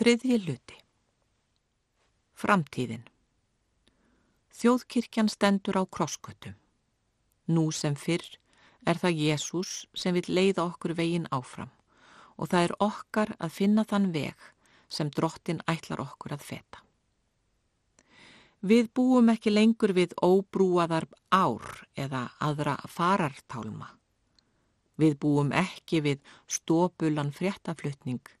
Þriðji luti. Framtíðin. Þjóðkirkjan stendur á krossköttum. Nú sem fyrr er það Jésús sem vil leiða okkur veginn áfram og það er okkar að finna þann veg sem drottin ætlar okkur að feta. Við búum ekki lengur við óbrúaðar ár eða aðra farartálma. Við búum ekki við stópulan fréttaflutning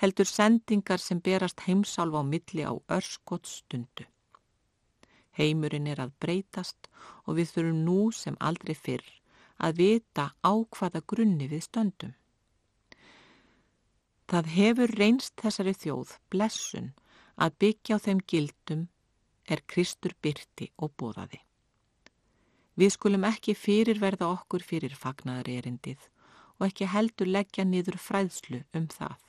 heldur sendingar sem berast heimsálfa á milli á örskot stundu. Heimurinn er að breytast og við þurfum nú sem aldrei fyrr að vita á hvaða grunni við stöndum. Það hefur reynst þessari þjóð blessun að byggja á þeim gildum er Kristur byrti og bóðaði. Við skulum ekki fyrirverða okkur fyrir fagnaðar erindið og ekki heldur leggja niður fræðslu um það.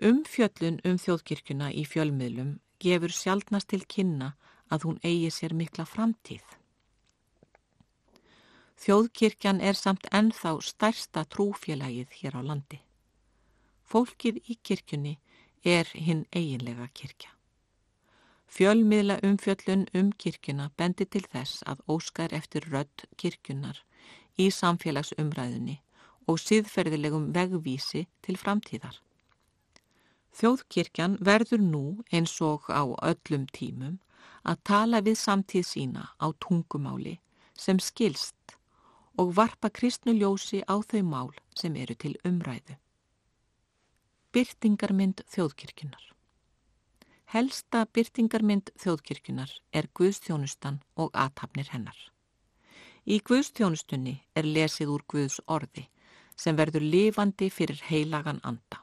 Umfjöllun um þjóðkirkuna í fjölmiðlum gefur sjálfnast til kynna að hún eigi sér mikla framtíð. Þjóðkirkjan er samt ennþá stærsta trúfélagið hér á landi. Fólkið í kirkjunni er hinn eiginlega kirkja. Fjölmiðla umfjöllun um kirkjuna bendi til þess að óskar eftir rödd kirkjunar í samfélagsumræðunni og síðferðilegum vegvísi til framtíðar. Þjóðkirkjan verður nú eins og á öllum tímum að tala við samtíð sína á tungumáli sem skilst og varpa kristnu ljósi á þau mál sem eru til umræðu. Byrtingarmynd þjóðkirkjunar Helsta byrtingarmynd þjóðkirkjunar er Guðstjónustan og aðtapnir hennar. Í Guðstjónustunni er lesið úr Guðs orði sem verður lifandi fyrir heilagan anda.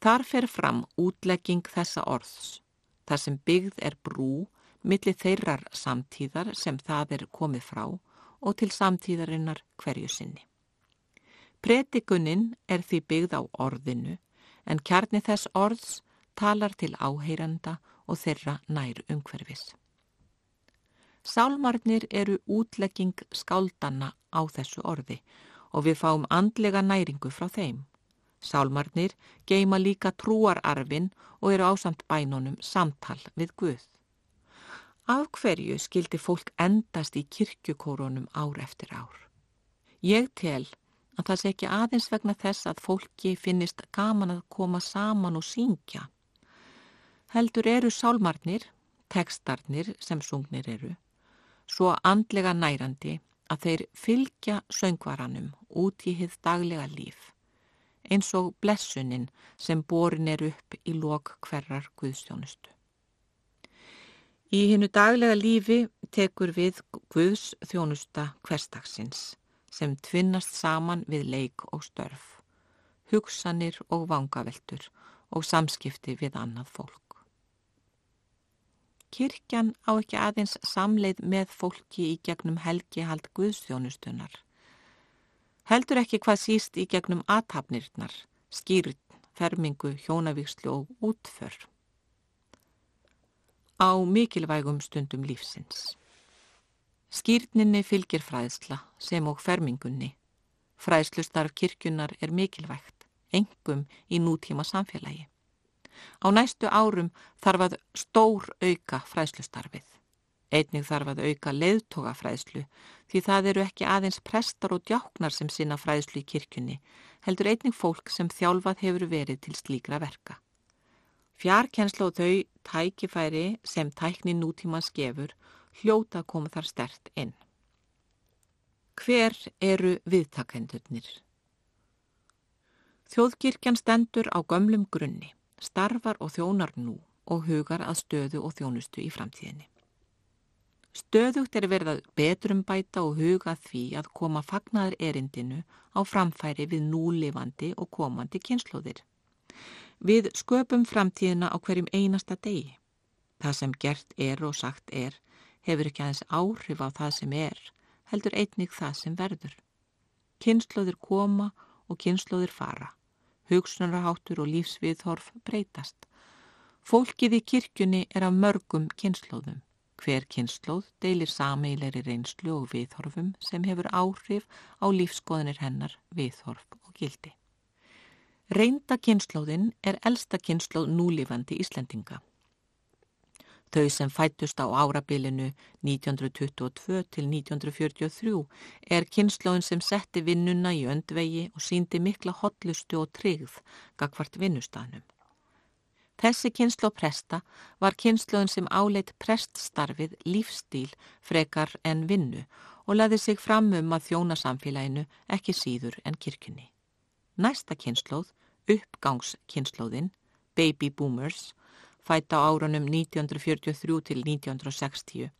Þar fer fram útlegging þessa orðs, þar sem byggð er brú millir þeirrar samtíðar sem það er komið frá og til samtíðarinnar hverju sinni. Predikuninn er því byggð á orðinu en kjarni þess orðs talar til áheyranda og þeirra nær umhverfis. Sálmarnir eru útlegging skáldanna á þessu orði og við fáum andlega næringu frá þeim. Sálmarnir geima líka trúararfin og eru ásamt bænunum samtal við Guð. Af hverju skildi fólk endast í kirkjukórunum ár eftir ár? Ég tel að það sé ekki aðeins vegna þess að fólki finnist gaman að koma saman og syngja. Heldur eru sálmarnir, tekstarnir sem sungnir eru, svo andlega nærandi að þeir fylgja söngvaranum út í hitt daglega líf eins og blessunin sem borin er upp í lok hverjar Guðstjónustu. Í hinnu daglega lífi tekur við Guðs þjónusta hverstagsins sem tvinnast saman við leik og störf, hugsanir og vangaveltur og samskipti við annað fólk. Kirkjan á ekki aðeins samleið með fólki í gegnum helgihald Guðstjónustunar Heldur ekki hvað síst í gegnum aðtapnirnar, skýrn, fermingu, hjónavíkslu og útför. Á mikilvægum stundum lífsins. Skýrninni fylgir fræðsla sem og fermingunni. Fræðslustarf kirkjunar er mikilvægt, engum í nútíma samfélagi. Á næstu árum þarf að stór auka fræðslustarfið. Einnig þarf að auka leiðtógafræðslu því það eru ekki aðeins prestar og djáknar sem sinna fræðslu í kirkjunni, heldur einnig fólk sem þjálfað hefur verið til slíkra verka. Fjarkensla og þau tækifæri sem tækni nútíma skefur hljóta koma þar stert inn. Hver eru viðtakendurnir? Þjóðkirkjan stendur á gömlum grunni, starfar og þjónar nú og hugar að stöðu og þjónustu í framtíðinni. Stöðugt er verið að betrum bæta og huga því að koma fagnaðar erindinu á framfæri við núlifandi og komandi kynnslóðir. Við sköpum framtíðina á hverjum einasta degi. Það sem gert er og sagt er hefur ekki aðeins áhrif á það sem er, heldur einnig það sem verður. Kynnslóðir koma og kynnslóðir fara. Hugsunarháttur og lífsviðhorf breytast. Fólkið í kirkjunni er af mörgum kynnslóðum. Hver kynnslóð deilir sameileri reynslu og viðhorfum sem hefur áhrif á lífskoðanir hennar, viðhorf og gildi. Reynda kynnslóðin er elsta kynnslóð núlifandi Íslendinga. Þau sem fættust á árabilinu 1922 til 1943 er kynnslóðin sem setti vinnuna í öndvegi og síndi mikla hotlustu og tryggð gagvart vinnustafnum. Þessi kynnslóð presta var kynnslóðin sem áleitt preststarfið lífstíl frekar en vinnu og laði sig fram um að þjóna samfélaginu ekki síður en kirkjunni. Næsta kynnslóð, uppgangskynnslóðin, baby boomers, fætt á árunum 1943 til 1960,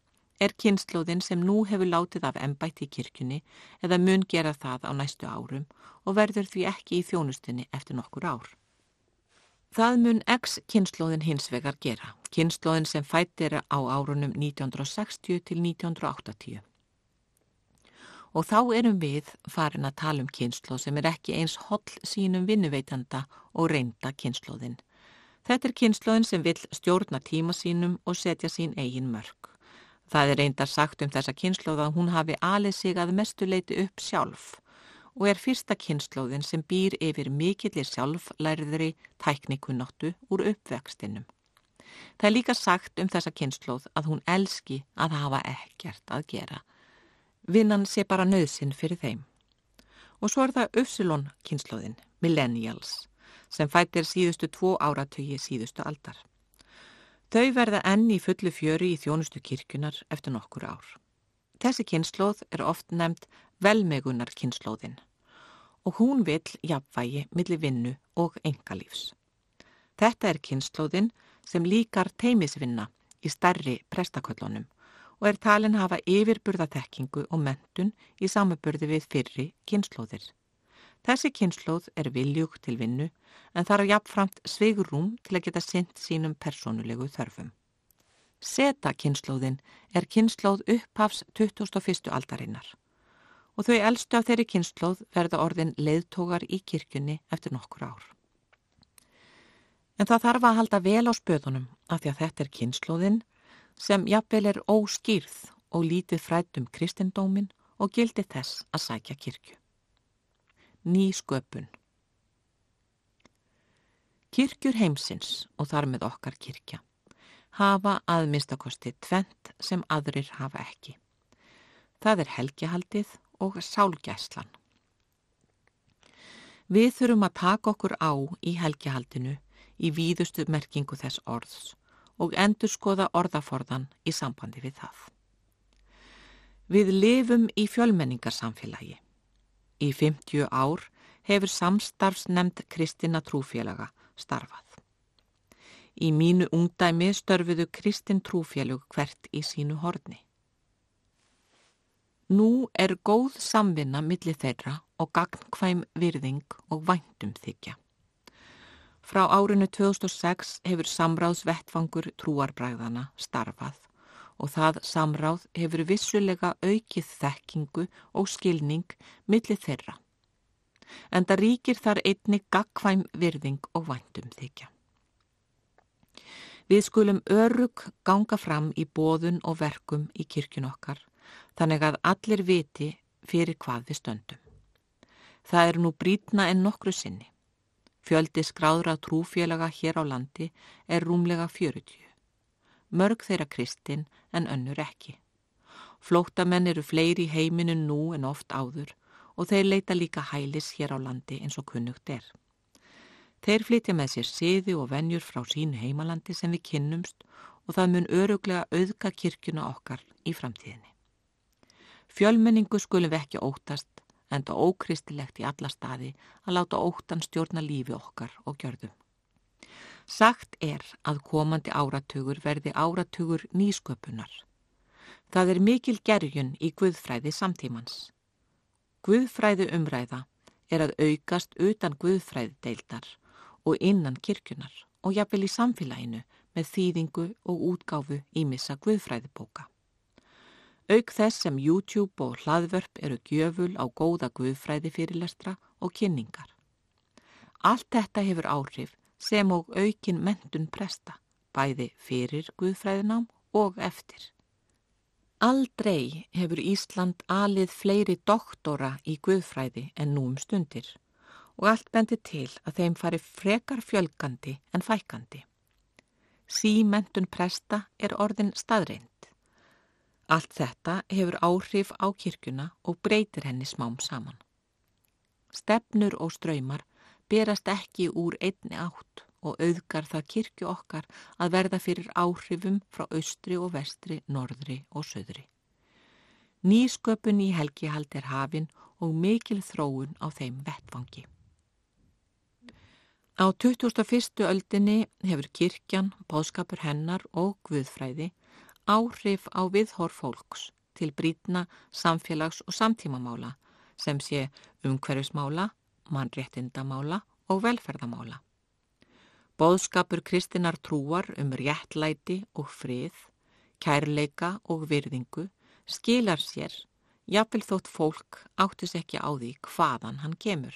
er kynnslóðin sem nú hefur látið af ennbætt í kirkjunni eða mun gera það á næstu árum og verður því ekki í þjónustinni eftir nokkur ár. Það mun X-kynnslóðin hins vegar gera, kynnslóðin sem fætt er á árunum 1960 til 1980. Og þá erum við farin að tala um kynnslóð sem er ekki eins holl sínum vinnuveitanda og reynda kynnslóðin Þetta er kynnslóðin sem vill stjórna tíma sínum og setja sín eigin mörg. Það er reyndar sagt um þessa kynnslóð að hún hafi alið sig að mestuleiti upp sjálf og er fyrsta kynnslóðin sem býr yfir mikillir sjálflærðri tæknikunóttu úr uppvextinum. Það er líka sagt um þessa kynnslóð að hún elski að hafa ekkert að gera. Vinnan sé bara nöðsinn fyrir þeim. Og svo er það Upsilon kynnslóðin, Millennials sem fættir síðustu tvo áratögi síðustu aldar. Þau verða enn í fullu fjöri í þjónustu kirkunar eftir nokkur ár. Þessi kynnslóð er oft nefnd velmegunar kynnslóðin og hún vil jafnvægi millir vinnu og engalífs. Þetta er kynnslóðin sem líkar teimisvinna í starri prestaköllunum og er talin hafa yfirburðatekkingu og mentun í samaburði við fyrri kynnslóðir. Þessi kynnslóð er viljúk til vinnu en þarf jafnframt sveigurum til að geta synt sínum personulegu þörfum. Seta kynnslóðin er kynnslóð upphafs 21. aldarinnar og þau eldstu af þeirri kynnslóð verða orðin leiðtógar í kirkjunni eftir nokkur ár. En það þarf að halda vel á spöðunum af því að þetta er kynnslóðin sem jafnvel er óskýrð og lítið frætt um kristindómin og gildi þess að sækja kirkju ný sköpun. Kirkjur heimsins og þar með okkar kirkja hafa aðminnstakosti tvent sem aðrir hafa ekki. Það er helgihaldið og sálgæslan. Við þurfum að taka okkur á í helgihaldinu í víðustu merkingu þess orðs og endur skoða orðaforðan í sambandi við það. Við lifum í fjölmenningarsamfélagi. Í 50 ár hefur samstarfsnemnd Kristina Trúfélaga starfað. Í mínu ungdæmi störfuðu Kristin Trúfélug hvert í sínu horni. Nú er góð samvinna millir þeirra og gagnkvæm virðing og væntum þykja. Frá árinu 2006 hefur samráðsvettfangur trúarbræðana starfað og það samráð hefur vissulega aukið þekkingu og skilning millir þeirra. En það ríkir þar einni gagkvæm virðing og væntum þykja. Við skulum örug ganga fram í bóðun og verkum í kirkjun okkar, þannig að allir viti fyrir hvað við stöndum. Það er nú brítna en nokkru sinni. Fjöldi skráðra trúfélaga hér á landi er rúmlega 40 mörg þeirra kristin en önnur ekki. Flóttamenn eru fleiri í heiminu nú en oft áður og þeir leita líka hælis hér á landi eins og kunnugt er. Þeir flytja með sér siði og venjur frá sínu heimalandi sem við kynnumst og það mun öruglega auðga kirkjuna okkar í framtíðinni. Fjölmenningu skulum við ekki óttast en það ókristilegt í alla staði að láta óttan stjórna lífi okkar og gjörðum. Sagt er að komandi áratugur verði áratugur nýsköpunar. Það er mikil gerjun í Guðfræði samtímans. Guðfræði umræða er að aukast utan Guðfræði deildar og innan kirkjunar og jafnvel í samfélaginu með þýðingu og útgáfu í missa Guðfræðibóka. Auk þess sem YouTube og hlaðvörp eru gjöful á góða Guðfræði fyrirlestra og kynningar. Allt þetta hefur áhrif sem og aukin mentun presta, bæði fyrir Guðfræðinám og eftir. Aldrei hefur Ísland alið fleiri doktora í Guðfræði en nú um stundir og allt bendi til að þeim fari frekar fjölgandi en fækandi. Símentun presta er orðin staðreind. Allt þetta hefur áhrif á kirkuna og breytir henni smám saman. Stefnur og ströymar berast ekki úr einni átt og auðgar það kirkju okkar að verða fyrir áhrifum frá austri og vestri, norðri og söðri. Nýsköpun í helgihald er hafin og mikil þróun á þeim vettfangi. Á 2001. öldinni hefur kirkjan, bóðskapur hennar og guðfræði áhrif á viðhorf fólks til brítna, samfélags- og samtímamála sem sé umhverfismála, mannréttindamála og velferðamála. Bóðskapur kristinar trúar um réttlæti og frið, kærleika og virðingu skilar sér, jafnvel þótt fólk áttis ekki á því hvaðan hann kemur.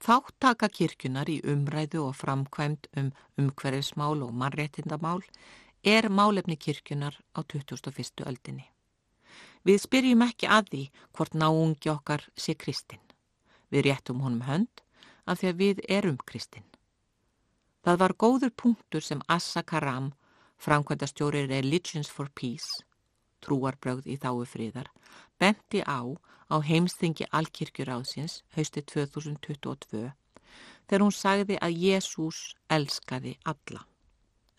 Þáttaka kirkjunar í umræðu og framkvæmt um umhverfismál og mannréttindamál er málefni kirkjunar á 2001. öldinni. Við spyrjum ekki að því hvort náungi okkar sé kristinn. Við réttum honum hönd af því að við erum kristinn. Það var góður punktur sem Assa Karam, framkvæmdastjóri Religions for Peace, trúarbrögð í þáu friðar, benti á á heimstingi Alkirkjuráðsins hausti 2022 þegar hún sagði að Jésús elskaði alla.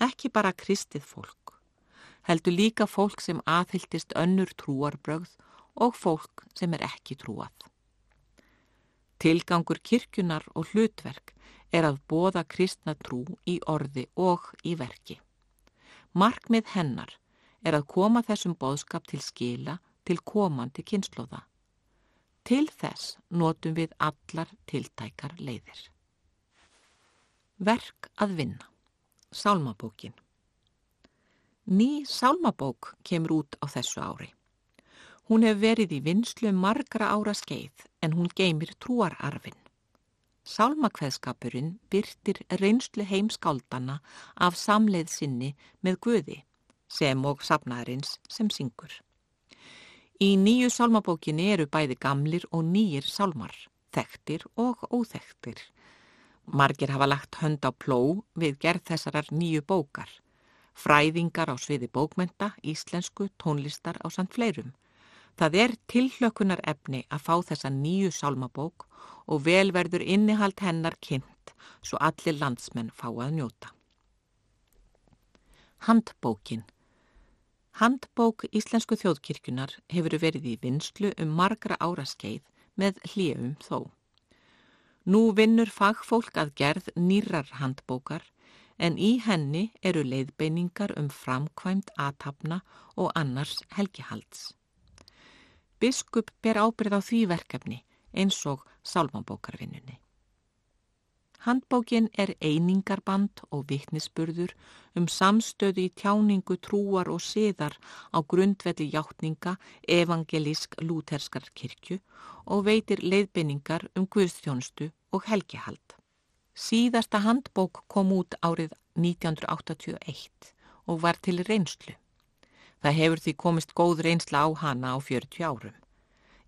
Ekki bara kristið fólk, heldur líka fólk sem aðhyldist önnur trúarbrögð og fólk sem er ekki trúað. Tilgangur kirkjunar og hlutverk er að bóða kristna trú í orði og í verki. Markmið hennar er að koma þessum bóðskap til skila til komandi kynnslóða. Til þess notum við allar tiltækar leiðir. Verk að vinna. Sálmabókin. Ný sálmabók kemur út á þessu ári. Hún hefur verið í vinslu margra ára skeið en hún geymir trúararfin. Sálmakveðskapurinn byrtir reynslu heimskáldana af samleið sinni með Guði sem og safnaðarins sem syngur. Í nýju sálmabókinni eru bæði gamlir og nýjir sálmar, þekktir og óþekktir. Margir hafa lagt hönd á pló við gerð þessarar nýju bókar, fræðingar á sviði bókmenta, íslensku, tónlistar á samt fleirum. Það er tilhlökunar efni að fá þessa nýju sálmabók og velverður innihald hennar kynnt svo allir landsmenn fá að njóta. Handbókin Handbók Íslensku þjóðkirkjunar hefur verið í vinslu um margra áraskeið með hljöfum þó. Nú vinnur fagfólk að gerð nýrar handbókar en í henni eru leiðbeiningar um framkvæmt aðtapna og annars helgihalds. Biskup ber ábyrð á því verkefni eins og sálmabókarvinnunni. Handbókin er einingarband og vittnisspurður um samstöðu í tjáningu trúar og siðar á grundvelli hjáttninga evangelísk lúterskar kirkju og veitir leiðbynningar um guðstjónustu og helgihald. Síðasta handbók kom út árið 1981 og var til reynslu. Það hefur því komist góð reynsla á hana á 40 árum.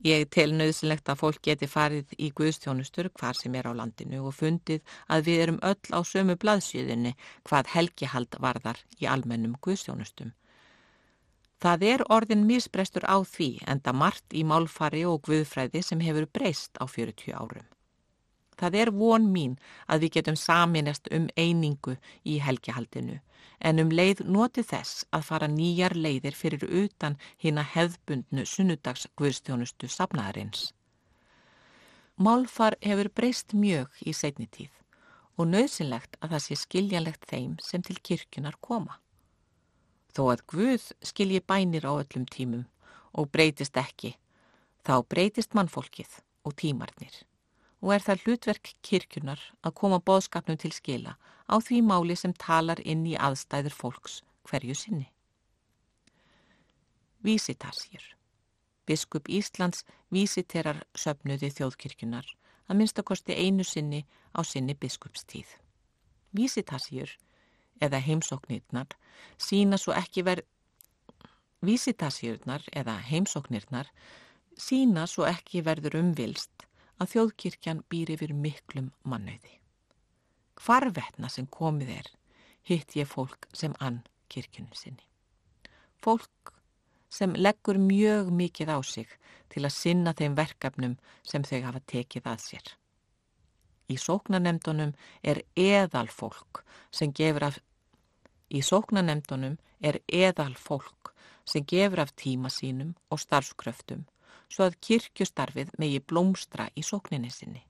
Ég tel nöðsynlegt að fólk geti farið í guðstjónustur hvar sem er á landinu og fundið að við erum öll á sömu blaðsjöðinni hvað helgihald varðar í almennum guðstjónustum. Það er orðin misbrestur á því enda margt í málfari og guðfræði sem hefur breyst á 40 árum. Það er von mín að við getum saminest um einingu í helgihaldinu en um leið noti þess að fara nýjar leiðir fyrir utan hína hefðbundnu sunnudags guðstjónustu safnaðarins. Málfar hefur breyst mjög í setni tíð og nöðsynlegt að það sé skiljanlegt þeim sem til kirkjunar koma. Þó að Guð skilji bænir á öllum tímum og breytist ekki, þá breytist mannfólkið og tímarnir og er það hlutverk kirkjunar að koma bóðskapnum til skila á því máli sem talar inn í aðstæður fólks hverju sinni. Vísitasjur Biskup Íslands vísiterar söpnuði þjóðkirkjunar að minnstakosti einu sinni á sinni biskupstíð. Vísitasjur eða heimsóknirnar sína svo ekki verð Vísitasjurnar eða heimsóknirnar sína svo ekki verður umvilst að þjóðkirkjan býr yfir miklum mannauði. Hvarvetna sem komið er, hitt ég fólk sem ann kirkjunni sinni. Fólk sem leggur mjög mikið á sig til að sinna þeim verkefnum sem þau hafa tekið að sér. Í sóknanemdunum er eðal fólk sem gefur af sem gefur af tíma sínum og starfskröftum svo að kirkjustarfið megi blómstra í sókninni sinni.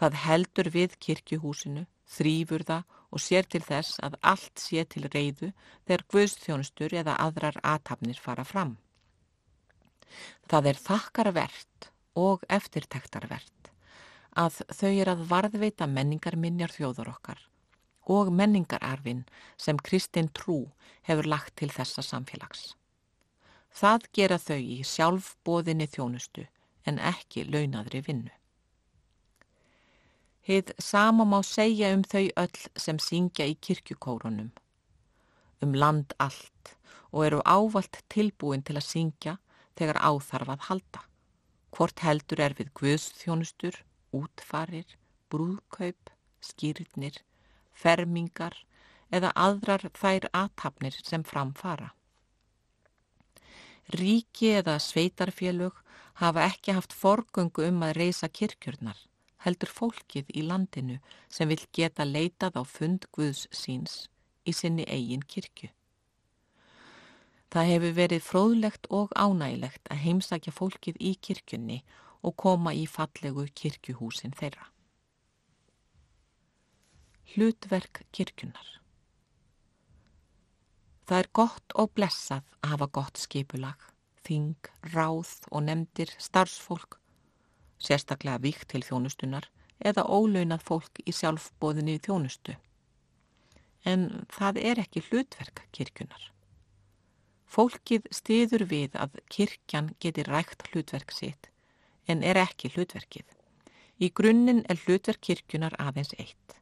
Það heldur við kirkjuhúsinu, þrýfur það og sér til þess að allt sé til reyðu þegar guðstjónustur eða aðrar aðtapnir fara fram. Það er þakkarvert og eftirtektarvert að þau er að varðveita menningarminjar þjóður okkar og menningararfin sem Kristinn Trú hefur lagt til þessa samfélags. Það gera þau í sjálfbóðinni þjónustu en ekki launaðri vinnu. Hið sama má segja um þau öll sem syngja í kirkjukórunum, um land allt og eru ávalt tilbúin til að syngja þegar áþarfað halda. Hvort heldur er við guðsþjónustur, útfarir, brúðkaup, skýrnir, fermingar eða aðrar þær aðtapnir sem framfara. Ríki eða sveitarfélög hafa ekki haft forgöngu um að reysa kirkjurnar heldur fólkið í landinu sem vil geta leitað á fund Guðs síns í sinni eigin kirkju. Það hefur verið fróðlegt og ánægilegt að heimsækja fólkið í kirkjunni og koma í fallegu kirkjuhúsin þeirra. Hlutverk kirkjunar Það er gott og blessað að hafa gott skipulag, þing, ráð og nefndir starfsfólk sérstaklega víkt til þjónustunar eða ólaunað fólk í sjálfbóðinni í þjónustu. En það er ekki hlutverk kirkjunar. Fólkið stiður við að kirkjan geti rægt hlutverk sitt en er ekki hlutverkið. Í grunninn er hlutverk kirkjunar aðeins eitt,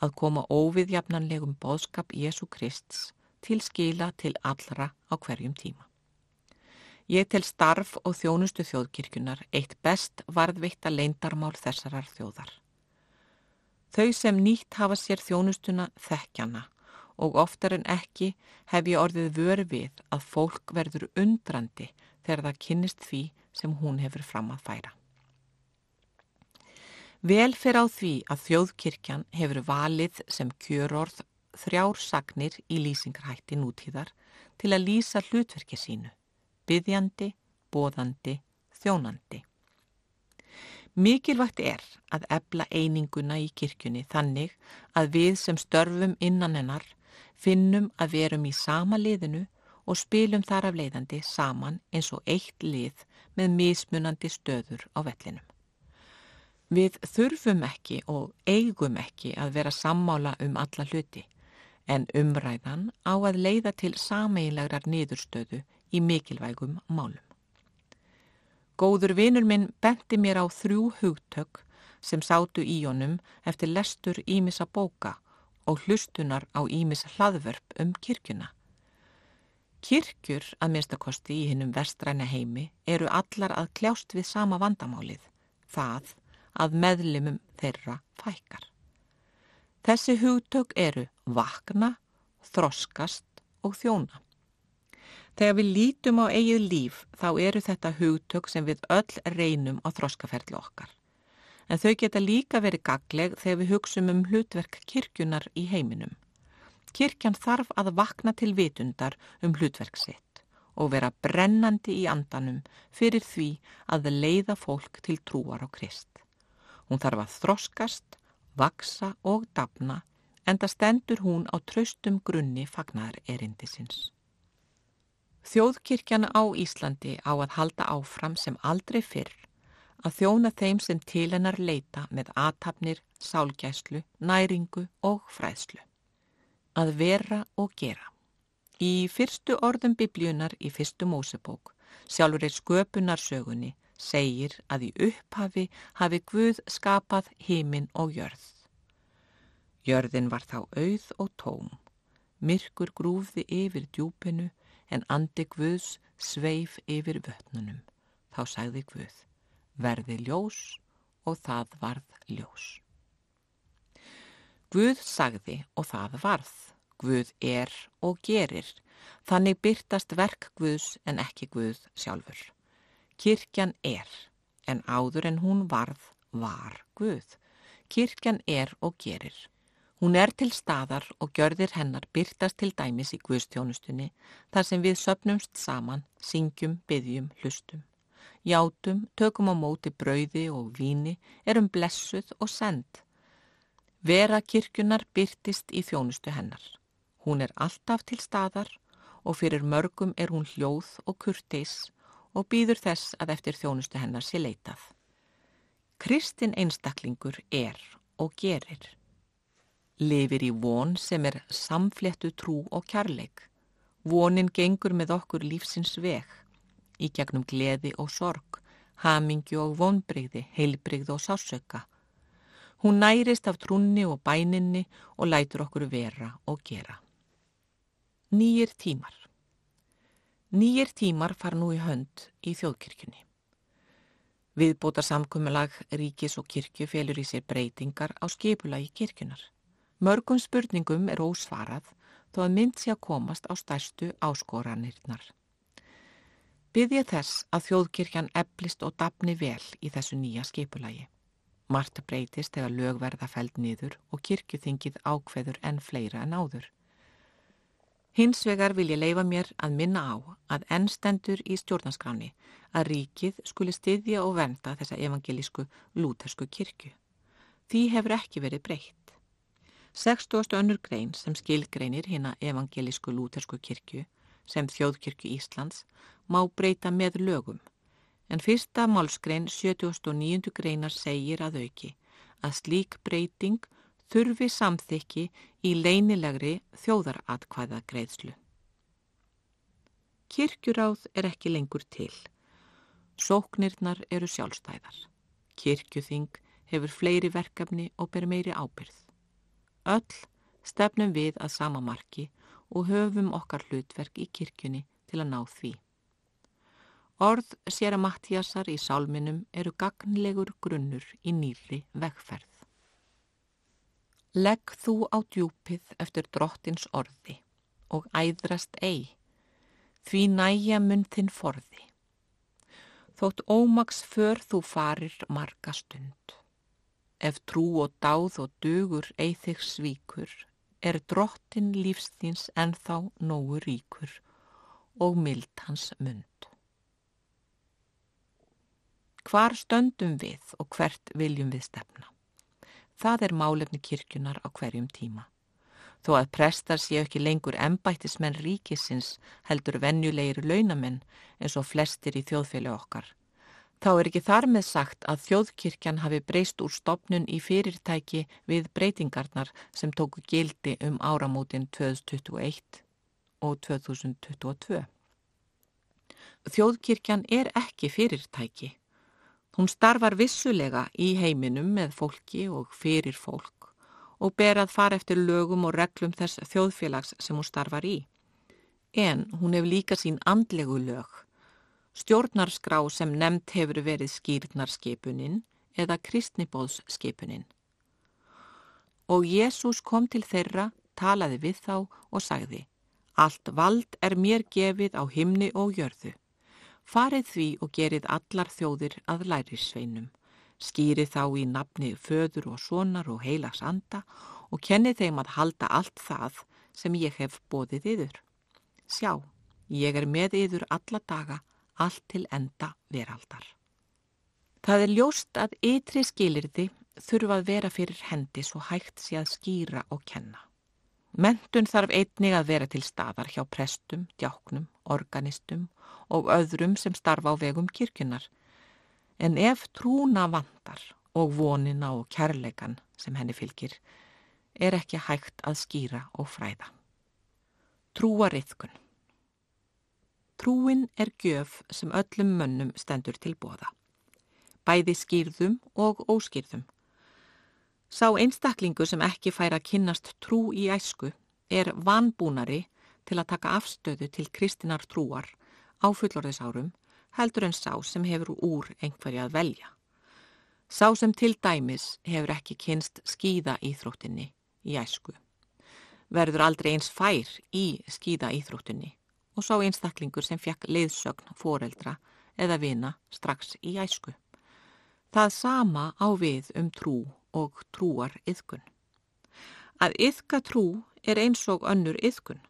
að koma óviðjafnanlegum bóðskap Jésu Krists til skila til allra á hverjum tíma. Ég tel starf og þjónustu þjóðkirkjunar eitt best varðveitta leindarmál þessarar þjóðar. Þau sem nýtt hafa sér þjónustuna þekkjana og oftar en ekki hef ég orðið vöru við að fólk verður undrandi þegar það kynnist því sem hún hefur fram að færa. Vel fyrir á því að þjóðkirkjan hefur valið sem kjörorð þrjár sagnir í lýsingarhætti nútíðar til að lýsa hlutverki sínu byðjandi, bóðandi, þjónandi. Mikilvægt er að ebla eininguna í kirkjunni þannig að við sem störfum innan hennar finnum að verum í sama liðinu og spilum þar af leiðandi saman eins og eitt lið með mismunandi stöður á vellinum. Við þurfum ekki og eigum ekki að vera sammála um alla hluti en umræðan á að leiða til sameilegrar niðurstöðu í mikilvægum málum. Góður vinur minn benti mér á þrjú hugtök sem sátu í honum eftir lestur Ímisa bóka og hlustunar á Ímis hlaðvörp um kirkjuna. Kirkjur, að minnstakosti í hinnum vestræna heimi, eru allar að kljást við sama vandamálið, það að meðlimum þeirra fækkar. Þessi hugtök eru vakna, þroskast og þjóna. Þegar við lítum á eigið líf þá eru þetta hugtök sem við öll reynum á þroskaferðlu okkar. En þau geta líka verið gagleg þegar við hugsum um hlutverk kirkjunar í heiminum. Kirkjan þarf að vakna til vitundar um hlutverk sitt og vera brennandi í andanum fyrir því að leiða fólk til trúar á Krist. Hún þarf að þroskast, vaksa og dapna en það stendur hún á traustum grunni fagnar erindisins. Þjóðkirkjana á Íslandi á að halda áfram sem aldrei fyrr að þjóna þeim sem til hennar leita með aðtapnir, sálgæslu, næringu og fræðslu. Að vera og gera. Í fyrstu orðum biblíunar í fyrstu Mósebók, sjálfur er sköpunarsögunni, segir að í upphafi hafi Guð skapað heiminn og jörð. Jörðin var þá auð og tóm, myrkur grúfði yfir djúpinu en andi Guðs sveif yfir vötnunum. Þá sagði Guð, verði ljós og það varð ljós. Guð sagði og það varð. Guð er og gerir. Þannig byrtast verk Guðs en ekki Guð sjálfur. Kirkjan er, en áður en hún varð, var Guð. Kirkjan er og gerir. Hún er til staðar og gjörðir hennar byrtast til dæmis í Guðstjónustunni þar sem við söpnumst saman, syngjum, byggjum, hlustum. Játum, tökum á móti brauði og víni, erum blessuð og send. Vera kirkjunar byrtist í þjónustu hennar. Hún er alltaf til staðar og fyrir mörgum er hún hljóð og kurteis og býður þess að eftir þjónustu hennar sé leitað. Kristin einstaklingur er og gerir lifir í von sem er samfléttu trú og kærleik. Vonin gengur með okkur lífsins veg, í gegnum gleði og sorg, hamingju og vonbreyði, heilbreyði og sásöka. Hún nærist af trúnni og bæninni og lætur okkur vera og gera. Nýjir tímar Nýjir tímar far nú í hönd í þjóðkirkjunni. Viðbóta samkummelag ríkis og kirkju felur í sér breytingar á skipula í kirkjunar. Mörgum spurningum er ósvarað þó að mynd sé að komast á stærstu áskoranirnar. Byð ég þess að þjóðkirkjan eblist og dapni vel í þessu nýja skipulagi. Marta breytist þegar lög verða fæld niður og kirkjuþingið ákveður enn fleira en áður. Hins vegar vil ég leifa mér að minna á að ennstendur í stjórnarskráni að ríkið skuli styðja og venda þessa evangelísku lútersku kirkju. Því hefur ekki verið breytt. 60. önnur grein sem skilgreinir hérna evangelísku lútersku kirkju sem þjóðkirkju Íslands má breyta með lögum en fyrsta málskrein 79. greinar segir að auki að slík breyting þurfi samþykki í leinilegri þjóðaratkvæða greiðslu. Kirkjuráð er ekki lengur til. Sóknirnar eru sjálfstæðar. Kirkjuþing hefur fleiri verkefni og ber meiri ábyrð. Öll stefnum við að sama marki og höfum okkar hlutverk í kirkjunni til að ná því. Orð sér að Mattíasar í sálminum eru gagnlegur grunnur í nýli vegferð. Legg þú á djúpið eftir drottins orði og æðrast ei, því næja mun þinn forði. Þótt ómaks för þú farir marga stund. Ef trú og dáð og dugur eið þig svíkur, er drottin lífstíns en þá nógu ríkur og mild hans mund. Hvar stöndum við og hvert viljum við stefna? Það er málefni kirkjunar á hverjum tíma. Þó að prestar séu ekki lengur ennbættismenn ríkisins heldur venjulegir launamenn eins og flestir í þjóðfélag okkar Þá er ekki þar með sagt að þjóðkirkjan hafi breyst úr stopnun í fyrirtæki við breytingarnar sem tóku gildi um áramótin 2021 og 2022. Þjóðkirkjan er ekki fyrirtæki. Hún starfar vissulega í heiminum með fólki og fyrir fólk og ber að fara eftir lögum og reglum þess þjóðfélags sem hún starfar í. En hún hefur líka sín andlegu lög stjórnarskrá sem nefnt hefur verið skýrnarskipunin eða kristnibóðsskipunin. Og Jésús kom til þeirra, talaði við þá og sagði Allt vald er mér gefið á himni og jörðu. Farið því og gerið allar þjóðir að læri sveinum. Skýrið þá í nafni föður og sonar og heilags anda og kennið þeim að halda allt það sem ég hef bóðið yður. Sjá, ég er með yður alla daga allt til enda veraldar. Það er ljóst að ytri skilirði þurfa að vera fyrir hendi svo hægt sé að skýra og kenna. Mentun þarf einnig að vera til staðar hjá prestum, djáknum, organistum og öðrum sem starfa á vegum kirkunar. En ef trúna vandar og vonina og kærleikan sem henni fylgir, er ekki hægt að skýra og fræða. Trúariðkun Trúin er gjöf sem öllum mönnum stendur til bóða. Bæði skýrðum og óskýrðum. Sá einstaklingu sem ekki fær að kynnast trú í æsku er vanbúnari til að taka afstöðu til kristinar trúar á fullorðisárum heldur en sá sem hefur úr einhverja að velja. Sá sem til dæmis hefur ekki kynst skýða íþróttinni í æsku. Verður aldrei eins fær í skýða íþróttinni og sá einstaklingur sem fekk leiðsögn foreldra eða vina strax í æsku. Það sama á við um trú og trúar yðkun. Að yðka trú er eins og önnur yðkun.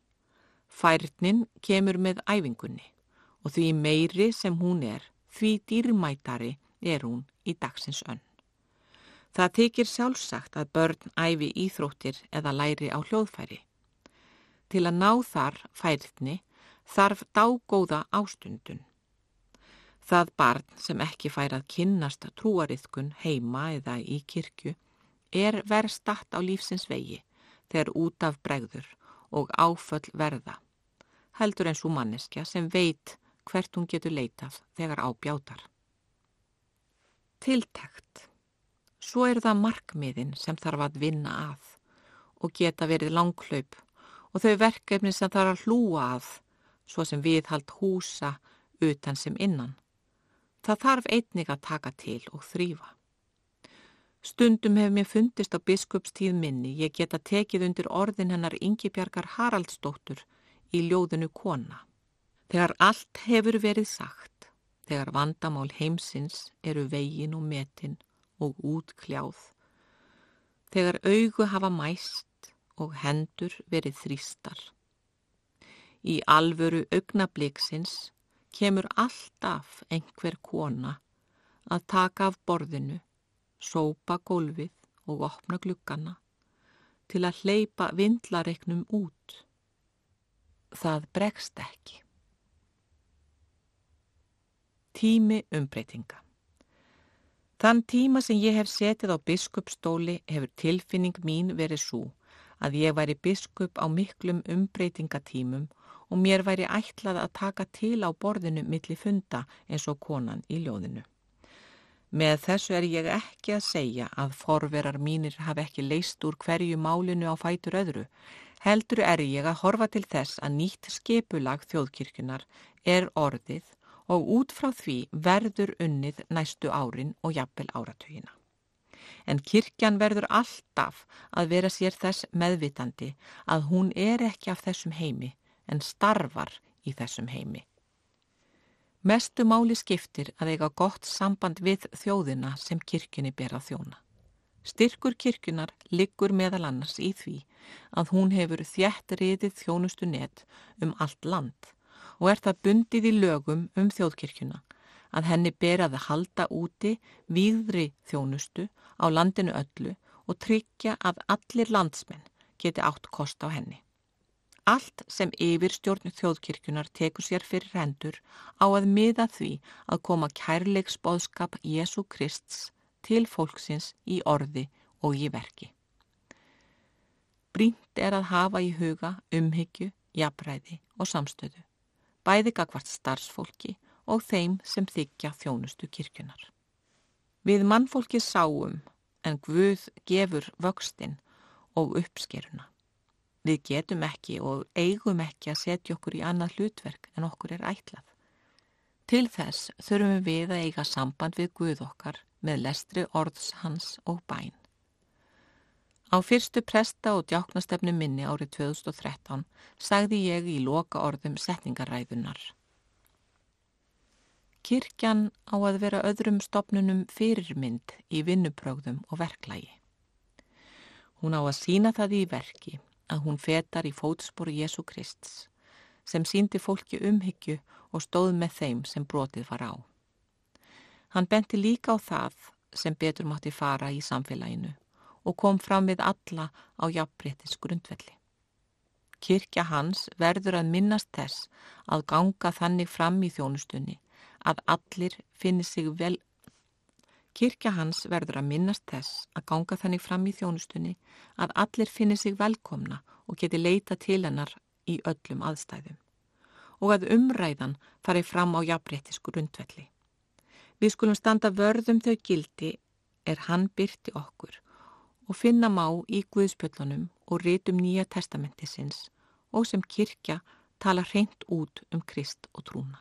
Færnin kemur með æfingunni og því meiri sem hún er, því dýrmætari er hún í dagsins önn. Það tekir sjálfsagt að börn æfi íþróttir eða læri á hljóðfæri. Til að ná þar færni þarf dágóða ástundun. Það barn sem ekki fær að kynnast trúariðkun heima eða í kirkju er verðstatt á lífsins vegi þegar út af bregður og áföll verða. Heldur eins og manneskja sem veit hvert hún getur leitað þegar ábjátar. Tiltækt. Svo er það markmiðin sem þarf að vinna að og geta verið langklaup og þau verkefni sem þarf að hlúa að, svo sem viðhald húsa utan sem innan. Það þarf einnig að taka til og þrýfa. Stundum hefur mér fundist á biskupstíð minni ég geta tekið undir orðin hennar Yngibjargar Haraldsdóttur í ljóðinu kona. Þegar allt hefur verið sagt, þegar vandamál heimsins eru vegin og metin og útkljáð, þegar augu hafa mæst og hendur verið þrýstar. Í alvöru augnabliksins kemur alltaf einhver kona að taka af borðinu, sópa gólfið og opna glukkana til að hleypa vindlareiknum út. Það bregst ekki. Tími umbreytinga Þann tíma sem ég hef setið á biskupstóli hefur tilfinning mín verið svo að ég væri biskup á miklum umbreytingatímum og mér væri ætlað að taka til á borðinu milli funda eins og konan í ljóðinu. Með þessu er ég ekki að segja að forverar mínir hafi ekki leist úr hverju málinu á fætur öðru. Heldur er ég að horfa til þess að nýtt skepulag þjóðkirkunar er orðið og út frá því verður unnið næstu árin og jafnvel áratugina. En kirkjan verður alltaf að vera sér þess meðvitandi að hún er ekki af þessum heimi en starfar í þessum heimi. Mestu máli skiptir að eiga gott samband við þjóðina sem kirkjunni ber að þjóna. Styrkur kirkjunar liggur meðal annars í því að hún hefur þjætt riðið þjónustu net um allt land og er það bundið í lögum um þjóðkirkjuna að henni ber að halda úti výðri þjónustu á landinu öllu og tryggja að allir landsmenn geti átt kost á henni. Allt sem yfirstjórn þjóðkirkjunar tekur sér fyrir hendur á að miða því að koma kærleiksbóðskap Jésu Krists til fólksins í orði og í verki. Brínt er að hafa í huga umhyggju, jafnræði og samstöðu, bæði gagvart starfsfólki og þeim sem þykja þjónustu kirkjunar. Við mannfólki sáum en Guð gefur vöxtin og uppskeruna. Við getum ekki og eigum ekki að setja okkur í annað hlutverk en okkur er ætlað. Til þess þurfum við að eiga samband við Guð okkar með lestri orðs hans og bæn. Á fyrstu presta og djáknastefnu minni árið 2013 sagði ég í loka orðum setningaræðunar. Kirkjan á að vera öðrum stopnunum fyrirmynd í vinnuprögðum og verklægi. Hún á að sína það í verki að hún fetar í fótspóru Jésu Krists sem síndi fólki umhyggju og stóð með þeim sem brotið var á. Hann benti líka á það sem betur mátti fara í samfélaginu og kom fram við alla á jafnbrettis grundvelli. Kirkja hans verður að minnast þess að ganga þannig fram í þjónustunni að allir finnir sig vel Kirkja hans verður að minnast þess að ganga þannig fram í þjónustunni að allir finnir sig velkomna og geti leita til hennar í öllum aðstæðum og að umræðan fari fram á jafnbrettisku rundvelli. Við skulum standa vörðum þau gildi er hann byrti okkur og finna má í Guðspjöllunum og rítum Nýja testamentisins og sem kirkja tala hreint út um Krist og trúna.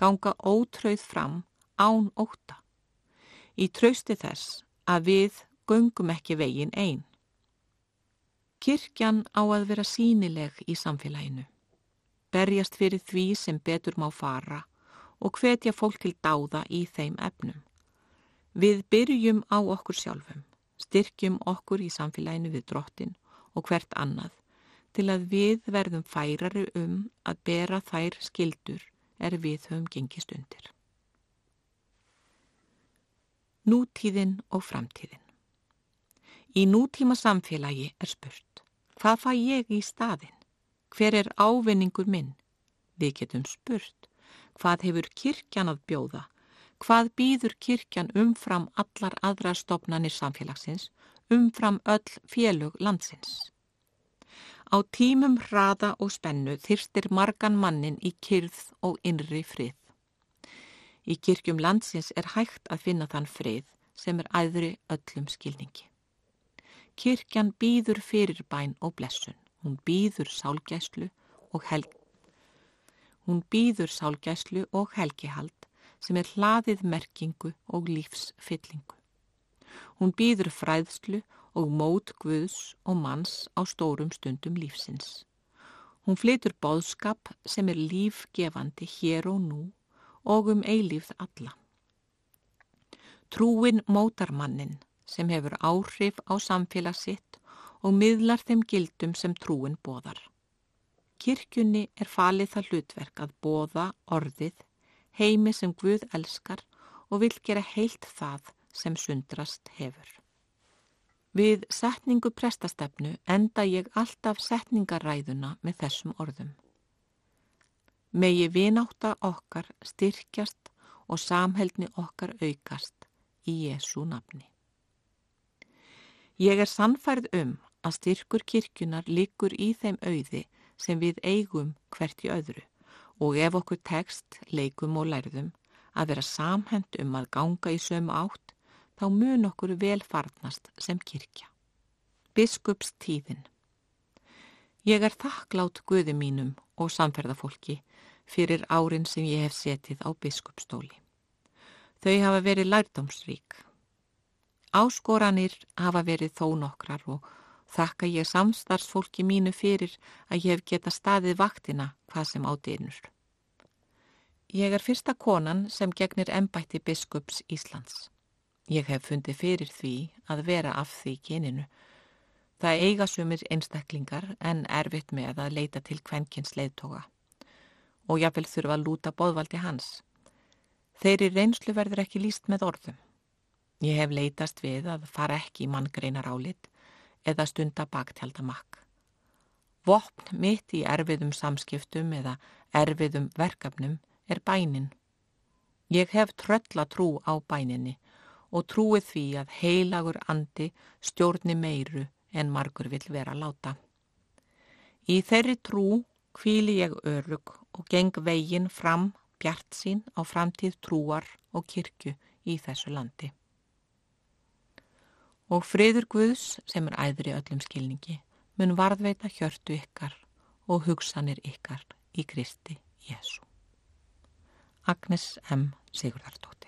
Ganga ótröð fram án óta. í trausti þess að við göngum ekki vegin einn. Kirkjan á að vera sínileg í samfélaginu, berjast fyrir því sem betur má fara og hvetja fólk til dáða í þeim efnum. Við byrjum á okkur sjálfum, styrkjum okkur í samfélaginu við drottin og hvert annað til að við verðum færari um að bera þær skildur er við höfum gengist undir. Nútíðin og framtíðin Í nútíma samfélagi er spurt, hvað fæ ég í staðin? Hver er ávinningur minn? Við getum spurt, hvað hefur kirkjan að bjóða? Hvað býður kirkjan umfram allar aðra stopnarnir samfélagsins, umfram öll félög landsins? Á tímum hraða og spennu þyrstir margan mannin í kyrð og innri frið. Í kirkjum landsins er hægt að finna þann frið sem er æðri öllum skilningi. Kirkjan býður fyrirbæn og blessun. Hún býður sálgæslu og, hel... Hún býður sálgæslu og helgihald sem er hlaðið merkingu og lífsfyllingu. Hún býður fræðslu og mót Guðs og manns á stórum stundum lífsins. Hún flytur bóðskap sem er lífgefandi hér og nú og um eilífð alla. Trúin mótar mannin sem hefur áhrif á samfélag sitt og miðlar þeim gildum sem trúin bóðar. Kirkjunni er falið það hlutverk að bóða orðið heimi sem Guð elskar og vil gera heilt það sem sundrast hefur. Við setningu prestastefnu enda ég alltaf setningaræðuna með þessum orðum. Megi vináta okkar styrkjast og samheldni okkar aukast í Jésu nafni. Ég er sannfærð um að styrkur kirkjunar likur í þeim auði sem við eigum hvert í öðru og ef okkur tekst, leikum og lærðum að vera samhend um að ganga í sömu átt þá mun okkur vel farnast sem kirkja. Biskups tíðin Ég er þakklátt guði mínum og samferðafólki fyrir árin sem ég hef setið á biskupstóli. Þau hafa verið lærdómsrík. Áskoranir hafa verið þó nokkrar og þakka ég samstarfsfólki mínu fyrir að ég hef geta staðið vaktina hvað sem átiðnur. Ég er fyrsta konan sem gegnir ennbætti biskups Íslands. Ég hef fundið fyrir því að vera af því kyninu. Það eiga sumir einstaklingar en erfitt með að leita til kvenkins leiðtoga og jáfnvel þurfa að lúta bóðvaldi hans. Þeirri reynslu verður ekki líst með orðum. Ég hef leitast við að fara ekki í manngreinar álit eða stunda baktjaldamakk. Vopn mitt í erfiðum samskiptum eða erfiðum verkefnum er bænin. Ég hef trölla trú á bæninni og trúið því að heilagur andi stjórni meiru en margur vil vera láta. Í þeirri trú kvíli ég örug og geng veginn fram bjart sín á framtíð trúar og kirkju í þessu landi. Og friður Guðs sem er æðri öllum skilningi mun varðveita hjörtu ykkar og hugsanir ykkar í Kristi Jésu. Agnes M. Sigurðardótt